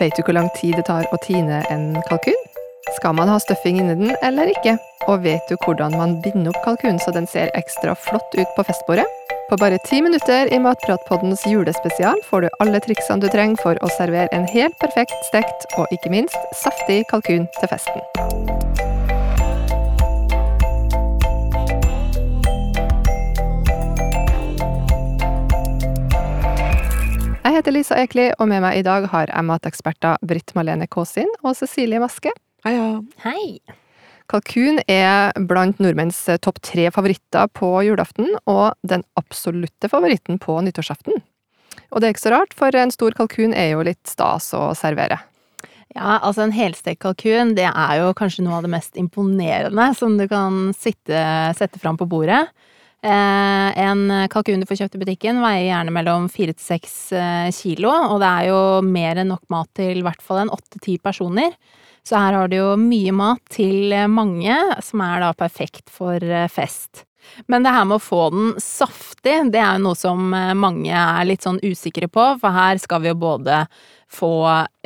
Vet du hvor lang tid det tar å tine en kalkun? Skal man ha stuffing inni den eller ikke? Og vet du hvordan man binder opp kalkunen så den ser ekstra flott ut på festbordet? På bare ti minutter i Matpratpoddens julespesial får du alle triksene du trenger for å servere en helt perfekt stekt og ikke minst saftig kalkun til festen. Heter Lisa Ekli, og med meg i dag har jeg mateksperter Britt Malene Kåsin og Cecilie Maske. Heia. Hei! Kalkun er blant nordmenns topp tre favoritter på julaften, og den absolutte favoritten på nyttårsaften. Og det er ikke så rart, for en stor kalkun er jo litt stas å servere. Ja, altså en helstekt kalkun, det er jo kanskje noe av det mest imponerende som du kan sitte, sette fram på bordet. Eh, en kalkun du får kjøpt i butikken veier gjerne mellom fire til seks eh, kilo, og det er jo mer enn nok mat til i hvert fall en åtte-ti personer. Så her har du jo mye mat til mange, som er da perfekt for eh, fest. Men det her med å få den saftig, det er jo noe som eh, mange er litt sånn usikre på, for her skal vi jo både få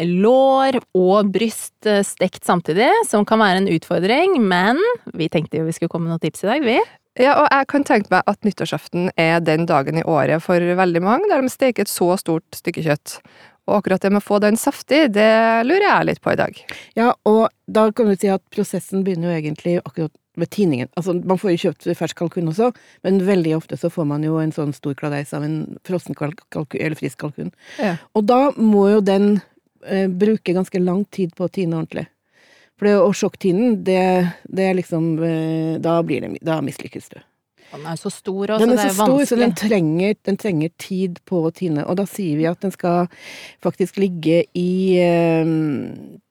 lår og bryst eh, stekt samtidig, som kan være en utfordring, men vi tenkte jo vi skulle komme med noen tips i dag, vi. Ja, og jeg kan tenke meg at nyttårsaften er den dagen i året for veldig mange der de steker et så stort stykke kjøtt. Og akkurat det med å få den saftig, det lurer jeg litt på i dag. Ja, og da kan du si at prosessen begynner jo egentlig akkurat ved tiningen. Altså, man får jo kjøpt fersk kalkun også, men veldig ofte så får man jo en sånn stor kladeis av en frossen kalkun, eller frisk kalkun. Ja. Og da må jo den eh, bruke ganske lang tid på å tine ordentlig. For det å sjokktinen, det, det er liksom eh, Da blir det Da mislykkes du. Den er så stor også, Den er det så er stor, stor, så den trenger, den trenger tid på å tine. Og da sier vi at den skal faktisk ligge i eh,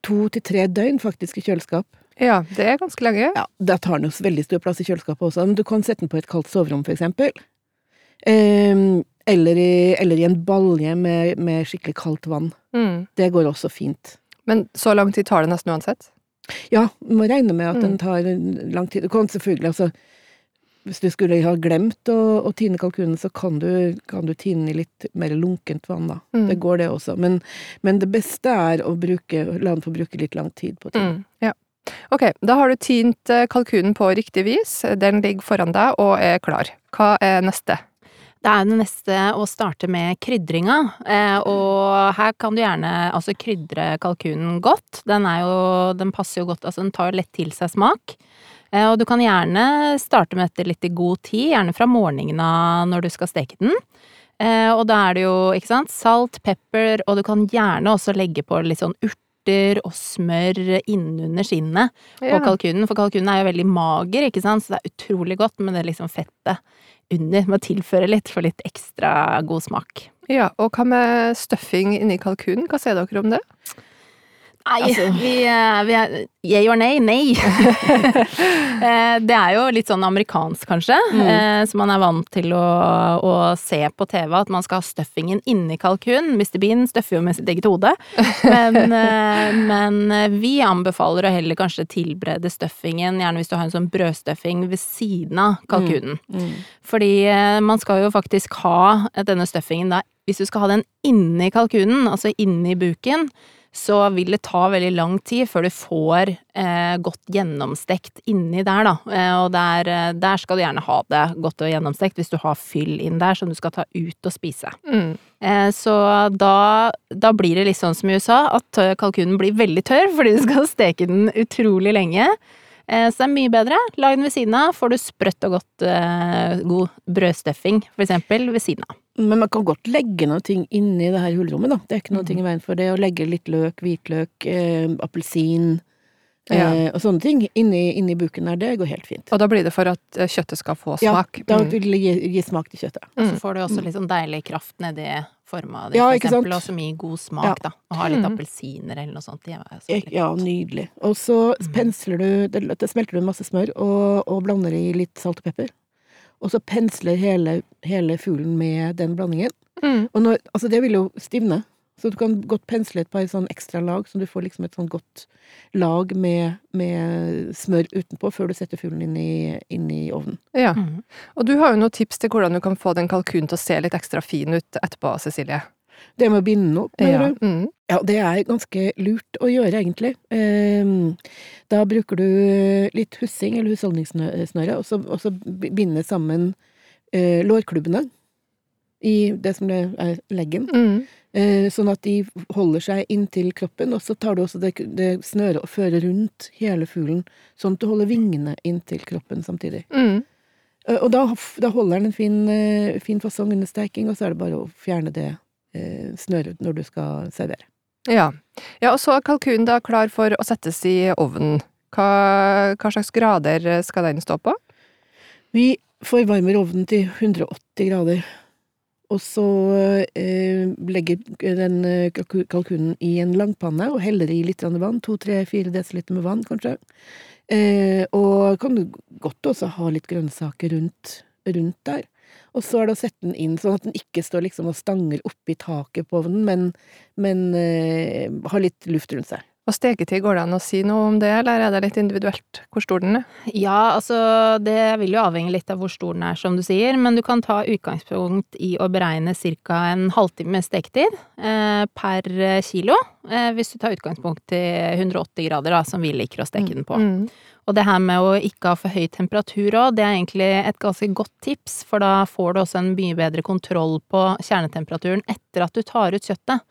to til tre døgn faktisk i kjøleskap. Ja, det er ganske lenge. Ja, Da tar den jo veldig stor plass i kjøleskapet også, men du kan sette den på et kaldt soverom, for eksempel. Eh, eller, i, eller i en balje med, med skikkelig kaldt vann. Mm. Det går også fint. Men så lang tid tar det nesten uansett? Ja, du må regne med at den Mm. tar lang tid. Du kan selvfølgelig, altså Hvis du skulle ha glemt å, å tine kalkunen, så kan du, kan du tine i litt mer lunkent vann, da. Mm. Det går, det også. Men, men det beste er å bruke, la den få bruke litt lang tid på å tine. Mm. Ja. Ok, da har du tint eh, kalkunen på riktig vis. Den ligger foran deg og er klar. Hva er neste? Det er det neste å starte med krydringa, eh, og her kan du gjerne altså krydre kalkunen godt. Den jo, den passer jo godt, altså den tar lett til seg smak. Eh, og du kan gjerne starte med dette litt i god tid, gjerne fra morgenen av når du skal steke den. Eh, og da er det jo, ikke sant, salt, pepper, og du kan gjerne også legge på litt sånn urter og smør innunder skinnet på kalkunen, for kalkunen er jo veldig mager, ikke sant, så det er utrolig godt med det liksom fettet under, med å tilføre litt for litt ekstra god smak. Ja, og hva med stuffing inni kalkunen? Hva sier dere om det? Nei, Altså- vi, eh, vi er Yeah or nay? Nei. Eh, det er jo litt sånn amerikansk, kanskje, mm. så man er vant til å, å se på TV at man skal ha stuffingen inni kalkun. Mr. Bean støffer jo med sitt eget hode, men, eh, men vi anbefaler å heller kanskje tilberede stuffingen, gjerne hvis du har en sånn brødstuffing ved siden av kalkunen. Mm. Fordi eh, man skal jo faktisk ha denne stuffingen da Hvis du skal ha den inni kalkunen, altså inni buken, så vil det ta veldig lang tid før du får eh, godt gjennomstekt inni der, da. Eh, og der, eh, der skal du gjerne ha det godt og gjennomstekt hvis du har fyll inn der som du skal ta ut og spise. Mm. Eh, så da, da blir det litt sånn som i USA, at eh, kalkunen blir veldig tørr fordi du skal steke den utrolig lenge. Eh, Så det er mye bedre. Lag den ved siden av, får du sprøtt og godt god brødstuffing, for eksempel, ved siden av. Men man kan godt legge noen ting inni det her hulrommet, da. Det er ikke noe Mm. ting i veien for det. Å legge litt løk, hvitløk, eh, appelsin eh, Ja. og sånne ting inni, inni buken der, det går helt fint. Og da blir det for at eh, kjøttet skal få Ja, smak. da Mm. vil det gi, gi smak til kjøttet. Og Mm. så får du også litt sånn deilig kraft nedi forma di, Ja, for eksempel, og som gir god smak, Ja. da. Og ha litt Mm. appelsiner eller noe sånt. Ja, nydelig. Og så Mm. pensler du det, det smelter du masse smør og, og blander i litt salt og pepper. Og så pensler hele, hele fuglen med den blandingen. Mm. Og når, altså det vil jo stivne, så du kan godt pensle et par sånn ekstra lag, så du får liksom et sånn godt lag med, med smør utenpå før du setter fuglen inn i, inn i ovnen. Ja. Mm. Og du har jo noen tips til hvordan du kan få den kalkunen til å se litt ekstra fin ut etterpå, Cecilie. Det med å binde opp, mener Ja. du? Mm. Ja, det er ganske lurt å gjøre, egentlig. Ehm, Da bruker du litt hussing, eller husholdningssnøre, og så, og så binde sammen eh, lårklubbene i det som det er leggen, Mm. eh, sånn at de holder seg inntil kroppen, og så tar du også det, det snøret og fører rundt hele fuglen, sånn at du holder vingene inntil kroppen samtidig. Mm. Eh, Og da, da holder den en fin, fin fasong under steking, og så er det bare å fjerne det eh, snøret når du skal servere. Ja. ja, og så er kalkunen da klar for å settes i ovnen. Hva, hva slags grader skal den stå på? Vi forvarmer ovnen til 180 grader, og så eh, legger den eh, kalkunen i en langpanne og heller i litt vann, 2-3-4 dl med vann kanskje. Eh, og kan du godt også ha litt grønnsaker rundt, rundt der. Og så er det å sette den inn sånn at den ikke står liksom og stanger oppi taket på ovnen, men, men eh, har litt luft rundt seg. Og steketid, går det an å si noe om det, eller er det litt individuelt hvor stor den er? Ja, altså det vil jo avhenge litt av hvor stor den er, som du sier, men du kan ta utgangspunkt i å beregne ca. en halvtime steketid eh, per kilo, eh, hvis du tar utgangspunkt i 180 grader, da, som vi liker å steke den på. Mm. Og det her med å ikke ha for høy temperatur òg, det er egentlig et ganske godt tips, for da får du også en mye bedre kontroll på kjernetemperaturen etter at du tar ut kjøttet.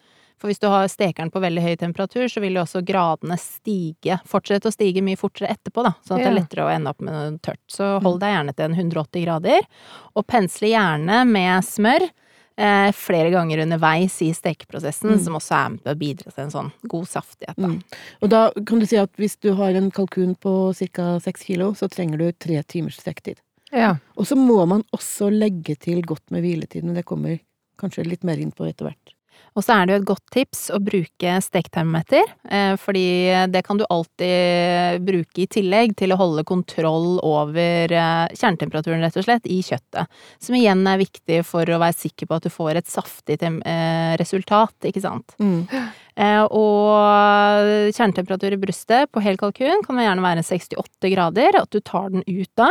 For hvis du har stekeren på veldig høy temperatur, så vil jo også gradene stige, fortsette å stige mye fortere etterpå, da, sånn at det er lettere å ende opp med noe tørt. Så hold deg gjerne til en 180 grader, og pensle gjerne med smør. Eh, flere ganger underveis i stekeprosessen, Mm. som også er med på å bidra til en sånn god saftighet. Da. Mm. Og da kan du si at hvis du har en kalkun på ca. seks kilo, så trenger du tre timers steketid. Ja. Og så må man også legge til godt med hviletid, men det kommer kanskje litt mer inn på etter hvert. Og så er det jo et godt tips å bruke steketermometer, eh, fordi det kan du alltid bruke i tillegg til å holde kontroll over eh, kjernetemperaturen, rett og slett, i kjøttet. Som igjen er viktig for å være sikker på at du får et saftig eh, resultat, ikke sant. Mm. og kjernetemperatur i brystet på hel kalkun kan gjerne være 68 grader, at du tar den ut da.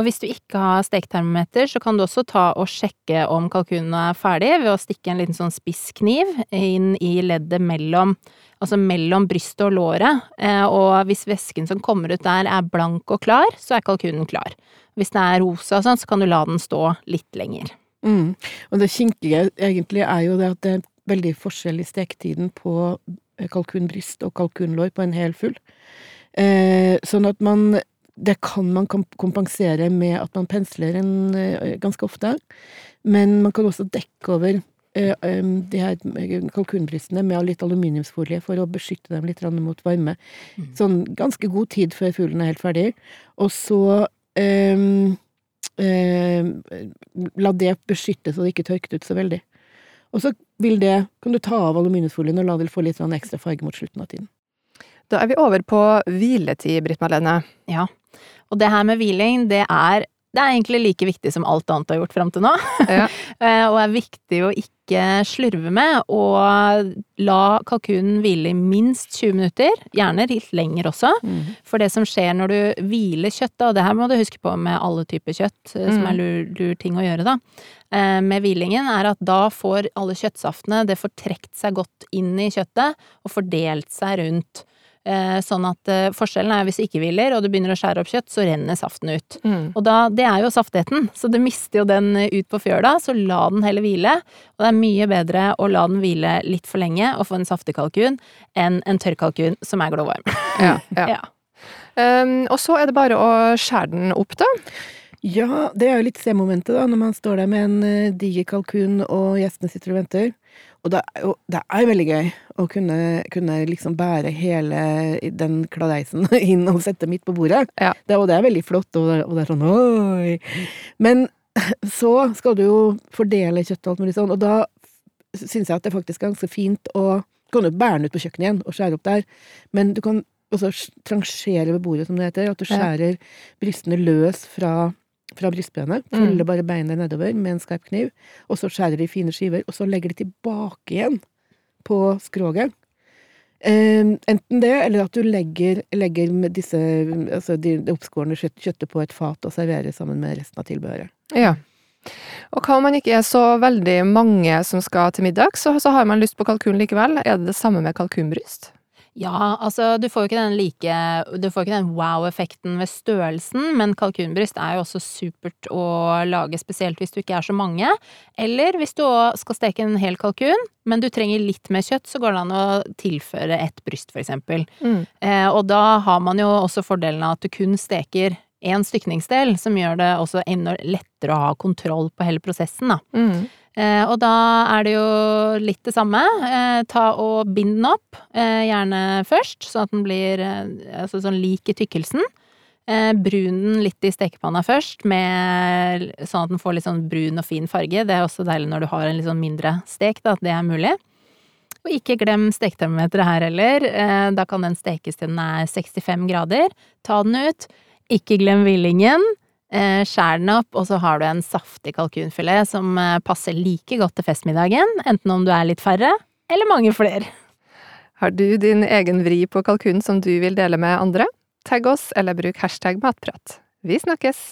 Og hvis du ikke har steketermometer, så kan du også ta og sjekke om kalkunen er ferdig ved å stikke en liten sånn spisskniv inn i leddet mellom, altså mellom brystet og låret. Eh, og hvis væsken som kommer ut der er blank og klar, så er kalkunen klar. Hvis den er rosa og sånn, så kan du la den stå litt lenger. Mm. Og det kinkige egentlig er jo det at det er veldig forskjell i steketiden på eh, kalkunbryst og kalkunlår på en hel fugl. Eh, sånn at man Det kan man kompensere med at man pensler en eh, ganske ofte, men man kan også dekke over eh, de her kalkunbrystene med litt aluminiumsfolie for å beskytte dem litt mot varme. Mm. Sånn ganske god tid før fuglen er helt ferdig. Og så um, em, la det beskytte så det ikke tørket ut så veldig. Og så vil det, kan du ta av aluminiumsfolien og la det få litt ekstra farge mot slutten av tiden. Da er vi over på hviletid, Britt Marlene. Ja. Og det her med hviling, det er, det er egentlig like viktig som alt annet du har gjort fram til nå. Ja. Eh, og er viktig å ikke slurve med, og la kalkunen hvile i minst 20 minutter, gjerne litt lenger også. For det som skjer når du hviler kjøttet, og det her må du huske på med alle typer kjøtt, mm. som Mm. er lur, lur ting å gjøre, da, eh, med hvilingen, er at da får alle kjøttsaftene det får trukket seg godt inn i kjøttet og fordelt seg rundt. Eh, Sånn at eh, forskjellen er hvis du ikke hviler, og du begynner å skjære opp kjøtt, så renner saften ut. Mm. Og da, det er jo saftigheten, så du mister jo den eh, ut på fjøla, så la den heller hvile. Og det er mye bedre å la den hvile litt for lenge og få en saftig kalkun, enn en tørr kalkun som er glovarm. Ja, ja. Ja. Um, og så er det bare å skjære den opp, da. Ja, det er jo litt se-momentet, da, når man står der med en eh, diger kalkun og gjestene sitter og venter. Og det er jo det er veldig gøy å kunne, kunne liksom bære hele den kladeisen inn og sette midt på bordet. Ja. Det, og det er veldig flott, og det, og det er sånn oi. Men så skal du jo fordele kjøttet og alt mulig sånn, og da syns jeg at det faktisk er ganske fint å Kan jo bære den ut på kjøkkenet igjen og skjære opp der, men du kan også transjere ved bordet, som det heter. At du skjærer brystene løs fra fra brystbenet, Mm. følger bare beinet nedover med en skarp kniv, og så skjærer de i fine skiver, og så legger de tilbake igjen på skroget. Eh, enten det, eller at du legger, legger med disse, altså de, det oppskårne kjøtt, kjøttet på et fat og serverer sammen med resten av tilbehøret. Ja. Og hva om man ikke er så veldig mange som skal til middag, så, så har man lyst på kalkun likevel. Er det det samme med kalkunbryst? Ja, altså du får jo ikke den like Du får ikke den wow-effekten ved størrelsen, men kalkunbryst er jo også supert å lage, spesielt hvis du ikke er så mange. Eller hvis du òg skal steke en hel kalkun, men du trenger litt mer kjøtt, så går det an å tilføre ett bryst, for eksempel. Mm. Eh, og da har man jo også fordelen av at du kun steker én stykningsdel, som gjør det også enda lettere å ha kontroll på hele prosessen, da. Mm. Eh, og da er det jo litt det samme. Eh, ta og bind den opp, eh, gjerne først, sånn at den blir altså sånn lik i tykkelsen. Brun den litt i stekepanna først, med, sånn at den får litt sånn brun og fin farge. Det er også deilig når du har en litt sånn mindre stek, da, at det er mulig. Og ikke glem steketermometeret her heller. Da kan den stekes til den er 65 grader. Ta den ut. Ikke glem hvillingen. Eh, skjær den opp, og så har du en saftig kalkunfilet som eh, passer like godt til festmiddagen, enten om du er litt færre, eller mange flere. Har du din egen vri på kalkun som du vil dele med andre? Tagg oss, eller bruk hashtag matprat. Vi snakkes!